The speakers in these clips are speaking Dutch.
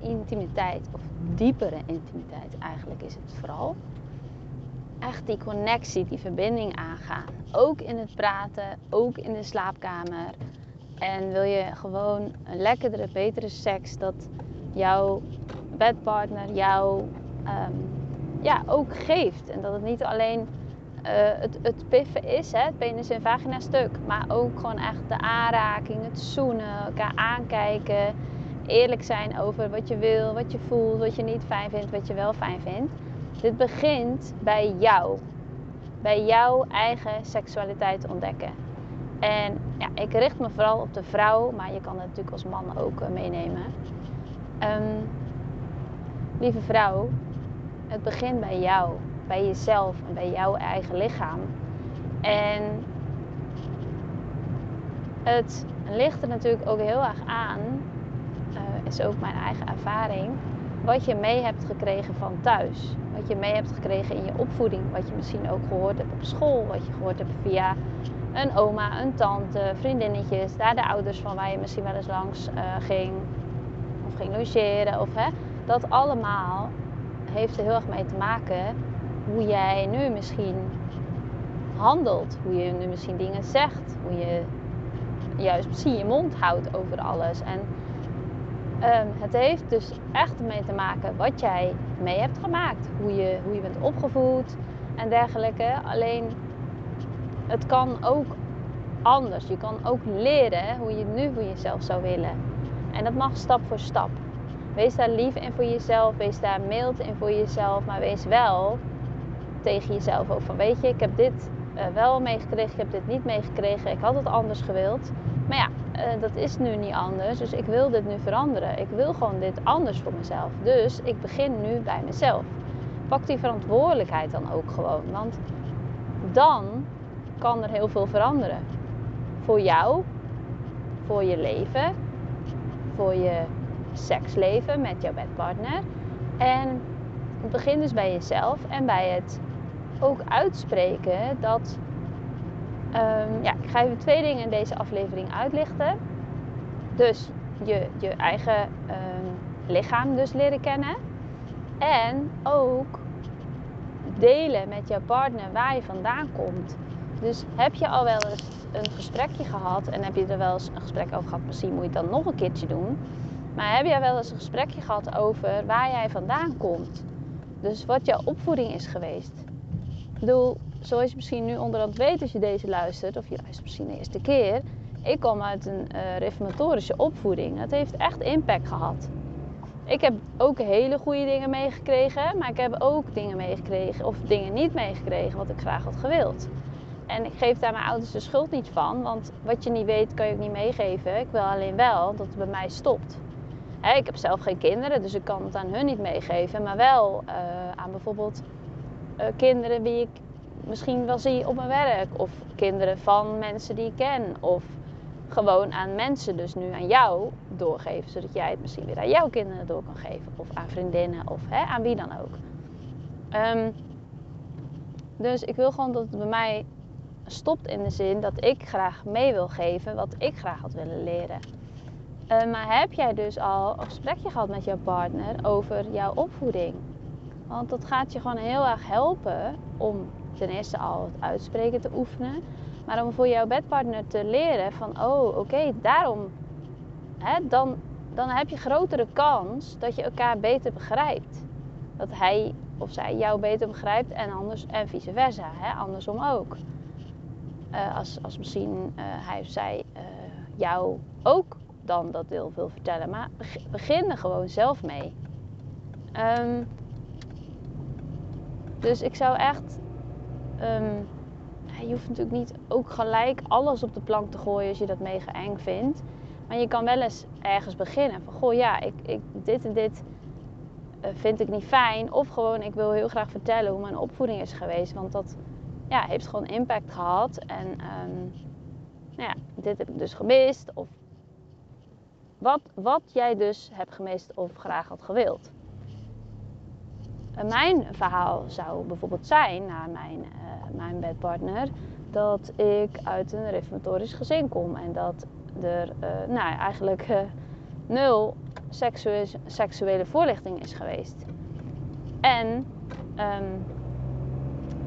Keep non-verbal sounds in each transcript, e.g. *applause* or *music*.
intimiteit, of diepere intimiteit eigenlijk is het vooral. Echt die connectie, die verbinding aangaan. Ook in het praten, ook in de slaapkamer. En wil je gewoon een lekkerdere, betere seks, dat jouw bedpartner jou ehm, ja, ook geeft. En dat het niet alleen uh, het, het piffen is, hè, het penis en vagina stuk. Maar ook gewoon echt de aanraking, het zoenen, elkaar aankijken. Eerlijk zijn over wat je wil, wat je voelt, wat je niet fijn vindt, wat je wel fijn vindt. Dit begint bij jou. Bij jouw eigen seksualiteit ontdekken. En ja, ik richt me vooral op de vrouw, maar je kan het natuurlijk als man ook uh, meenemen. Um, lieve vrouw, het begint bij jou, bij jezelf en bij jouw eigen lichaam. En het ligt er natuurlijk ook heel erg aan, uh, is ook mijn eigen ervaring, wat je mee hebt gekregen van thuis. Wat je mee hebt gekregen in je opvoeding, wat je misschien ook gehoord hebt op school, wat je gehoord hebt via een oma, een tante, vriendinnetjes, daar de ouders van waar je misschien wel eens langs uh, ging of ging logeren. Of, hè, dat allemaal heeft er heel erg mee te maken hoe jij nu misschien handelt, hoe je nu misschien dingen zegt, hoe je juist misschien je mond houdt over alles. En um, het heeft dus echt mee te maken wat jij mee hebt gemaakt, hoe je, hoe je bent opgevoed en dergelijke. Alleen het kan ook anders. Je kan ook leren hoe je nu voor jezelf zou willen. En dat mag stap voor stap. Wees daar lief in voor jezelf. Wees daar mild in voor jezelf. Maar wees wel tegen jezelf ook van weet je, ik heb dit uh, wel meegekregen, ik heb dit niet meegekregen. Ik had het anders gewild. Maar ja, uh, dat is nu niet anders. Dus ik wil dit nu veranderen. Ik wil gewoon dit anders voor mezelf. Dus ik begin nu bij mezelf. Pak die verantwoordelijkheid dan ook gewoon. Want dan kan er heel veel veranderen. Voor jou, voor je leven, voor je seksleven met jouw bedpartner. En begin dus bij jezelf en bij het ook uitspreken dat. Um, ja, ik ga even twee dingen in deze aflevering uitlichten. Dus je, je eigen um, lichaam dus leren kennen. En ook delen met jouw partner waar je vandaan komt. Dus heb je al wel eens een gesprekje gehad en heb je er wel eens een gesprek over gehad, misschien moet je het dan nog een keertje doen. Maar heb jij wel eens een gesprekje gehad over waar jij vandaan komt? Dus wat jouw opvoeding is geweest. Ik bedoel, zoals je misschien nu onderhand weet als je deze luistert, of je luistert misschien de eerste keer. Ik kom uit een uh, reformatorische opvoeding. Dat heeft echt impact gehad. Ik heb ook hele goede dingen meegekregen, maar ik heb ook dingen meegekregen of dingen niet meegekregen wat ik graag had gewild. En ik geef daar mijn ouders de schuld niet van, want wat je niet weet kan je ook niet meegeven. Ik wil alleen wel dat het bij mij stopt. ik heb zelf geen kinderen, dus ik kan het aan hun niet meegeven, maar wel uh, aan bijvoorbeeld uh, kinderen die ik misschien wel zie op mijn werk, of kinderen van mensen die ik ken, of gewoon aan mensen, dus nu aan jou doorgeven, zodat jij het misschien weer aan jouw kinderen door kan geven, of aan vriendinnen, of hè, aan wie dan ook. Um, dus ik wil gewoon dat het bij mij stopt in de zin dat ik graag mee wil geven wat ik graag had willen leren. Uh, maar heb jij dus al een gesprekje gehad met jouw partner over jouw opvoeding? Want dat gaat je gewoon heel erg helpen om ten eerste al het uitspreken te oefenen. Maar om voor jouw bedpartner te leren van, oh oké, daarom, hè, dan, dan heb je grotere kans dat je elkaar beter begrijpt. Dat hij of zij jou beter begrijpt en, anders, en vice versa, hè, andersom ook. Uh, als, als misschien uh, hij of zij uh, jou ook dan dat wil, wil vertellen. Maar begin er gewoon zelf mee. Um, dus ik zou echt. Um, je hoeft natuurlijk niet ook gelijk alles op de plank te gooien als je dat mega eng vindt. Maar je kan wel eens ergens beginnen. Van goh, ja, ik, ik, dit en dit vind ik niet fijn. Of gewoon, ik wil heel graag vertellen hoe mijn opvoeding is geweest. Want dat ja, heeft gewoon impact gehad. En um, nou ja, dit heb ik dus gemist. Of wat, wat jij dus hebt gemist of graag had gewild. En mijn verhaal zou bijvoorbeeld zijn naar mijn, uh, mijn bedpartner dat ik uit een reformatorisch gezin kom en dat er uh, nou, eigenlijk nul seksuele, seksuele voorlichting is geweest. En ehm,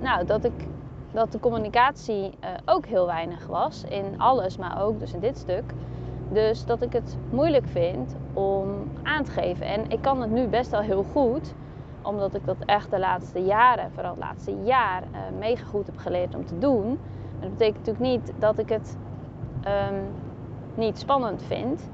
nou, dat, ik, dat de communicatie ook heel weinig was in alles, maar ook dus in dit stuk. Dus dat ik het moeilijk vind om aan te geven. En ik kan het nu best wel heel goed, omdat ik dat echt de laatste jaren, vooral het laatste jaar, uh, mega goed heb geleerd om te doen. Maar dat betekent natuurlijk niet dat ik het um, niet spannend vind.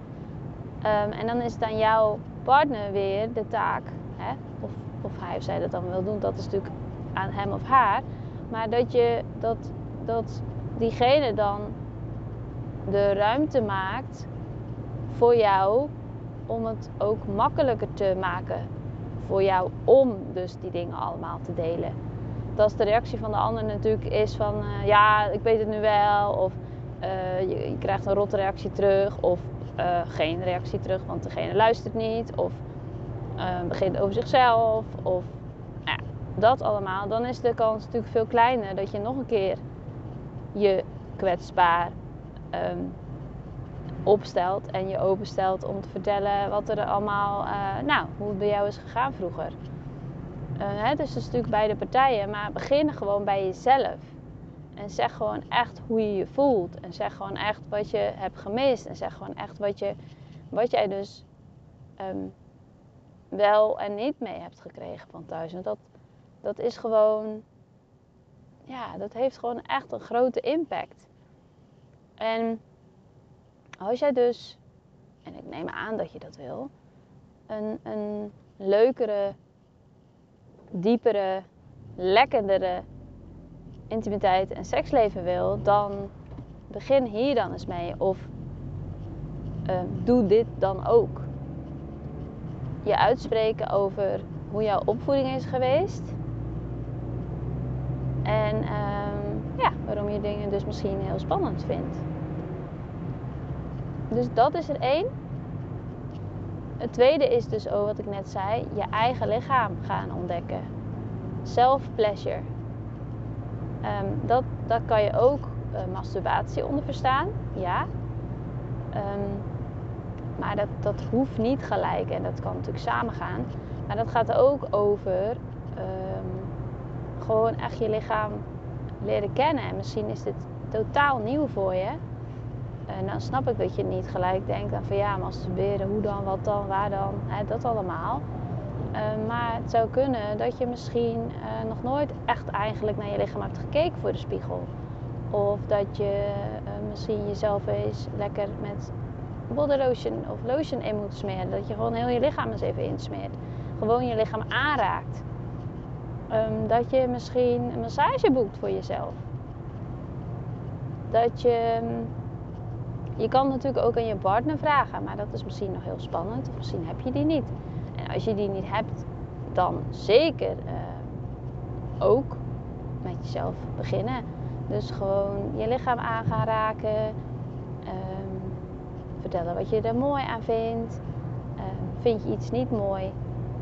Um, en dan is het aan jouw partner weer de taak, hè, of, of hij of zij dat dan wil doen, dat is natuurlijk aan hem of haar. Maar dat je dat, dat diegene dan de ruimte maakt voor jou om het ook makkelijker te maken voor jou om dus die dingen allemaal te delen. Dat als de reactie van de ander natuurlijk is van uh, ja, ik weet het nu wel, of uh, je, krijgt een rotte reactie terug, of uh, geen reactie terug, want degene luistert niet, of begint over zichzelf, of nou dat allemaal, dan is de kans natuurlijk veel kleiner dat je nog een keer je kwetsbaar um, opstelt en je openstelt om te vertellen wat er allemaal, uh, nou, hoe het bij jou is gegaan vroeger. Uh, hè, dus is natuurlijk beide partijen, maar begin gewoon bij jezelf. En zeg gewoon echt hoe je je voelt. En zeg gewoon echt wat je hebt gemist. En zeg gewoon echt wat, je, wat jij dus um, wel en niet mee hebt gekregen van thuis. En dat, dat is gewoon, ja, dat heeft gewoon echt een grote impact. En als jij dus, en ik neem aan dat je dat wil, een, een leukere, diepere, lekkerdere intimiteit en seksleven wil, dan begin hier dan eens mee. Of uh, doe dit dan ook. Je uitspreken over hoe jouw opvoeding is geweest. En uh, ja, waarom je dingen dus misschien heel spannend vindt. Dus dat is er één. Het tweede is dus ook wat ik net zei, je eigen lichaam gaan ontdekken. Self-pleasure. Um, dat, dat kan je ook uh, masturbatie onder verstaan, ja. Um, maar dat, dat hoeft niet gelijk en dat kan natuurlijk samengaan. Maar dat gaat ook over um, gewoon echt je lichaam leren kennen. En misschien is dit totaal nieuw voor je. En dan snap ik dat je niet gelijk denkt van ja, masturberen, hoe dan, wat dan, waar dan, hè, dat allemaal. Uh, maar het zou kunnen dat je misschien uh, nog nooit echt eigenlijk naar je lichaam hebt gekeken voor de spiegel. Of dat je misschien jezelf eens lekker met body of lotion in moet smeren. Dat je gewoon heel je lichaam eens even insmeert. Gewoon je lichaam aanraakt. Um, dat je misschien een massage boekt voor jezelf. Dat je um, je kan natuurlijk ook aan je partner vragen, maar dat is misschien nog heel spannend. Of misschien heb je die niet. En als je die niet hebt, dan zeker uh, ook met jezelf beginnen. Dus gewoon je lichaam aan gaan raken. Um, vertellen wat je er mooi aan vindt. Um, vind je iets niet mooi?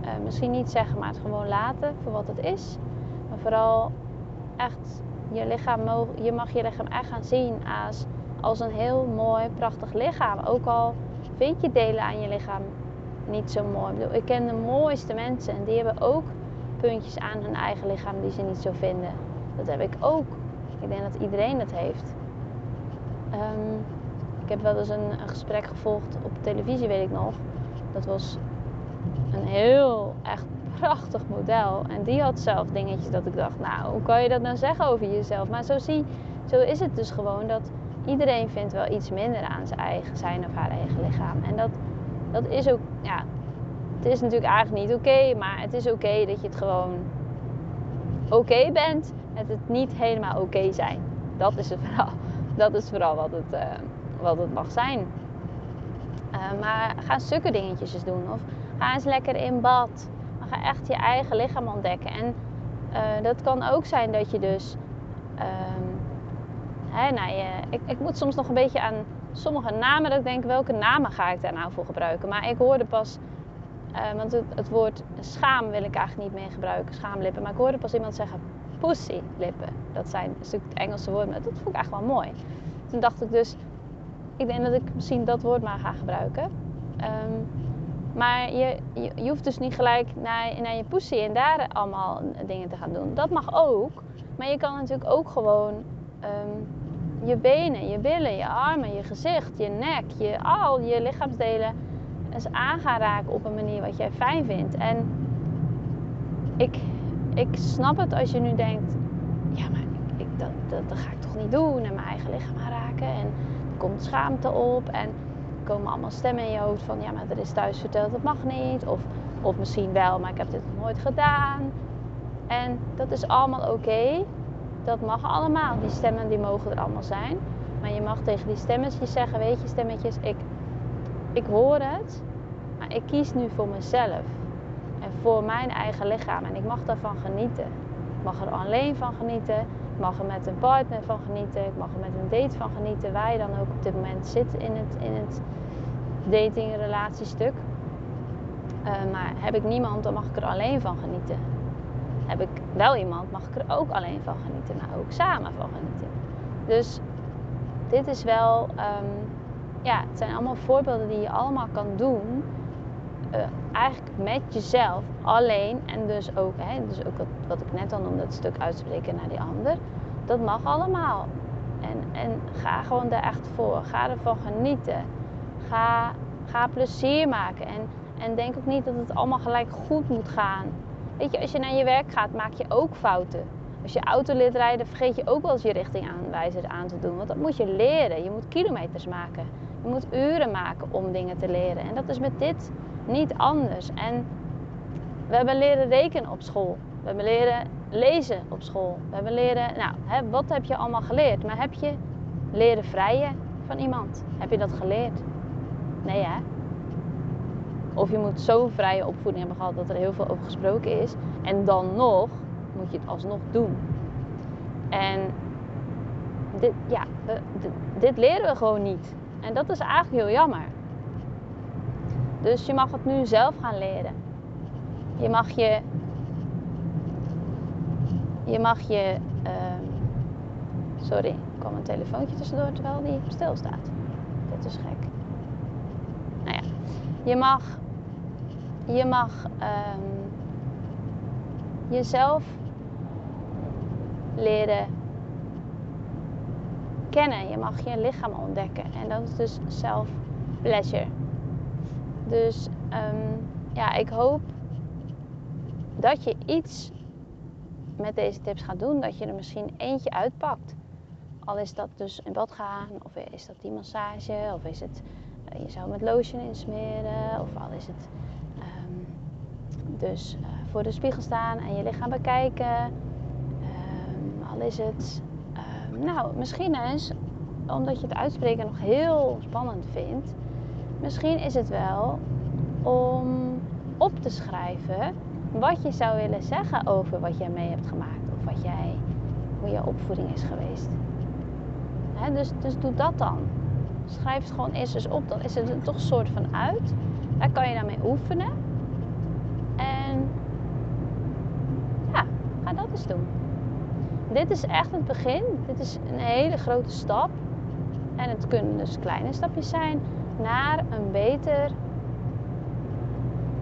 Uh, misschien niet zeggen, maar het gewoon laten voor wat het is. Maar vooral echt je lichaam, je mag je lichaam echt gaan zien als als een heel mooi, prachtig lichaam. Ook al vind je delen aan je lichaam niet zo mooi. Ik, bedoel, ik ken de mooiste mensen en die hebben ook puntjes aan hun eigen lichaam die ze niet zo vinden. Dat heb ik ook. Ik denk dat iedereen dat heeft. Um, ik heb wel eens een, een, gesprek gevolgd op televisie, weet ik nog. Dat was een heel echt prachtig model. En die had zelf dingetjes dat ik dacht, nou, hoe kan je dat nou zeggen over jezelf? Maar zo, zie, zo is het dus gewoon dat iedereen vindt wel iets minder aan zijn, eigen, zijn of haar eigen lichaam. En dat, dat is ook, ja, het is natuurlijk eigenlijk niet oké, maar het is oké dat je het gewoon oké bent met het niet helemaal oké zijn. Dat is het vooral. *laughs* Dat is vooral wat het, uh, wat het mag zijn. Uh, maar ga stukken dingetjes doen. Of ga eens lekker in bad. Maar ga echt je eigen lichaam ontdekken. En uh, dat kan ook zijn dat je dus Nou, ik, ik moet soms nog een beetje aan sommige namen dat ik denk, welke namen ga ik daar nou voor gebruiken? Maar ik hoorde pas, uh, want het, het, woord schaam wil ik eigenlijk niet meer gebruiken, schaamlippen. Maar ik hoorde pas iemand zeggen pussylippen. Dat zijn een stuk het Engelse woord, maar dat vond ik eigenlijk wel mooi. Toen dacht ik dus, ik denk dat ik misschien dat woord maar ga gebruiken. Ehm, maar je, je, je, hoeft dus niet gelijk naar, naar je poesie en daar allemaal dingen te gaan doen. Dat mag ook. Maar je kan natuurlijk ook gewoon ehm, je benen, je billen, je armen, je gezicht, je nek, je, al je lichaamsdelen eens aan gaan raken op een manier wat jij fijn vindt. En ik, ik snap het als je nu denkt, ja, maar ik, dat, dat, dat, ga ik toch niet doen en mijn eigen lichaam aanraken. En er komt schaamte op en er komen allemaal stemmen in je hoofd van, ja, maar er is thuis verteld dat mag niet. Of, of misschien wel, maar ik heb dit nog nooit gedaan. En dat is allemaal oké. Dat mag allemaal. Die stemmen die mogen er allemaal zijn. Maar je mag tegen die stemmetjes zeggen, weet je stemmetjes, ik, ik hoor het. Maar ik kies nu voor mezelf. En voor mijn eigen lichaam. En ik mag daarvan genieten. Ik mag er alleen van genieten. Ik mag er met een partner van genieten. Ik mag er met een date van genieten. Waar je dan ook op dit moment zit in het, in het dating- relatiestuk. Uh, maar heb ik niemand, dan mag ik er alleen van genieten. Heb ik wel iemand, mag ik er ook alleen van genieten, maar ook samen van genieten. Dus dit is wel, um, ja, het zijn allemaal voorbeelden die je allemaal kan doen. Uh, eigenlijk met jezelf alleen en dus ook, hè, dus ook wat, wat ik net al noemde, dat stuk uitspreken naar die ander. Dat mag allemaal. En, en ga gewoon er echt voor. Ga ervan genieten. Ga, ga plezier maken. En, en denk ook niet dat het allemaal gelijk goed moet gaan. Weet je, als je naar je werk gaat, maak je ook fouten. Als je auto leert rijden, vergeet je ook wel eens je richtingaanwijzer aan te doen. Want dat moet je leren. Je moet kilometers maken. Je moet uren maken om dingen te leren. En dat is met dit niet anders. En we hebben leren rekenen op school. We hebben leren lezen op school. We hebben leren, nou, hè, wat heb je allemaal geleerd? Maar heb je leren vrijen van iemand? Heb je dat geleerd? Nee, hè? Of je moet zo'n vrije opvoeding hebben gehad dat er heel veel over gesproken is. En dan nog moet je het alsnog doen. En dit, ja, dit, leren we gewoon niet. En dat is eigenlijk heel jammer. Dus je mag het nu zelf gaan leren. Je mag je. Je mag je. Uh, sorry, er kwam een telefoontje tussendoor terwijl die stilstaat. Dit is gek. Nou ja, je mag. Je mag um, jezelf leren kennen. Je mag je lichaam ontdekken. En dat is dus self-pleasure. Dus um, ja, ik hoop dat je iets met deze tips gaat doen. Dat je er misschien eentje uitpakt. Al is dat dus in bad gaan, of is dat die massage, of is het uh, je zou met lotion insmeren, of al is het dus uh, voor de spiegel staan en je lichaam bekijken. Um, al is het, nou misschien eens, omdat je het uitspreken nog heel spannend vindt, Misschien is het wel om op te schrijven wat je zou willen zeggen over wat jij mee hebt gemaakt of wat jij, hoe je opvoeding is geweest. dus, dus doe dat dan. Schrijf het gewoon eerst eens op, dan is het er toch een soort van uit. Daar kan je daarmee oefenen. En ja, dat doen. Dit is echt het begin. Dit is een hele grote stap. En het kunnen dus kleine stapjes zijn naar een beter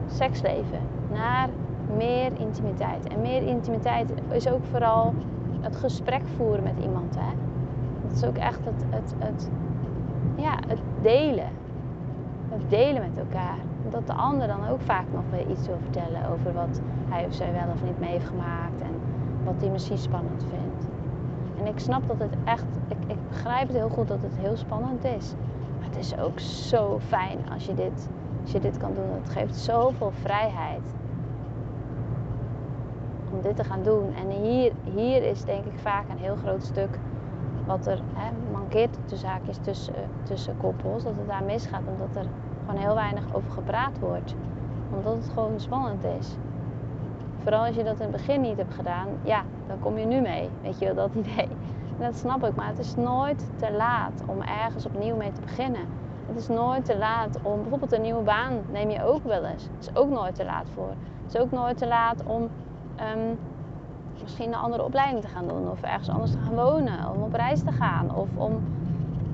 seksleven. Naar meer intimiteit. En meer intimiteit is ook vooral het gesprek voeren met iemand. Hè? Het is ook echt het, het, het, ja, het delen. Het delen met elkaar. Dat de ander dan ook vaak nog weer iets wil vertellen over wat hij of zij wel of niet mee heeft gemaakt. En wat hij misschien spannend vindt. En ik snap dat het echt, ik, ik begrijp het heel goed dat het heel spannend is het is ook zo fijn als je dit, als je dit kan doen. Het geeft zoveel vrijheid om dit te gaan doen. En hier, hier is denk ik vaak een heel groot stuk wat er hè, mankeert tussen zaakjes tussen, tussen koppels. Dat het daar misgaat omdat er gewoon heel weinig over gepraat wordt. Omdat het gewoon spannend is. Vooral als je dat in het begin niet hebt gedaan, ja, dan kom je nu mee. Weet je wel, dat *laughs* idee dat snap ik, maar het is nooit te laat om ergens opnieuw mee te beginnen. Het is nooit te laat om bijvoorbeeld een nieuwe baan neem je ook wel eens. Het is ook nooit te laat voor. Het is ook nooit te laat om um, misschien een andere opleiding te gaan doen of ergens anders te gaan wonen, om op reis te gaan of om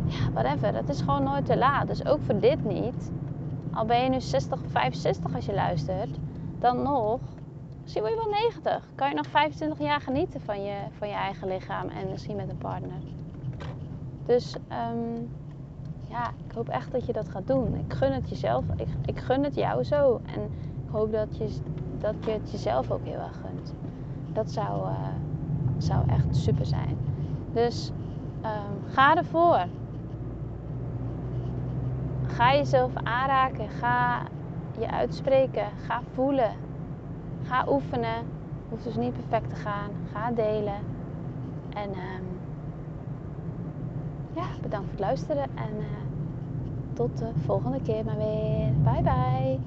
ja, whatever. Het is gewoon nooit te laat. Dus ook voor dit niet. al ben je nu 60 of 65 als je luistert, dan nog, misschien word je wel 90. Kan je nog 25 jaar genieten van je, van je eigen lichaam en misschien met een partner. Dus ehm, ja, ik hoop echt dat je dat gaat doen. Ik gun het jezelf, ik, ik gun het jou zo. En ik hoop dat je, dat je het jezelf ook heel erg gunt. Dat zou, uh, zou echt super zijn. Dus um, ga ervoor. Ga jezelf aanraken. Ga je uitspreken. Ga voelen. Ga oefenen. Hoeft dus niet perfect te gaan. Ga delen. En um, ja, bedankt voor het luisteren. En eh, tot de volgende keer maar weer. Bye bye.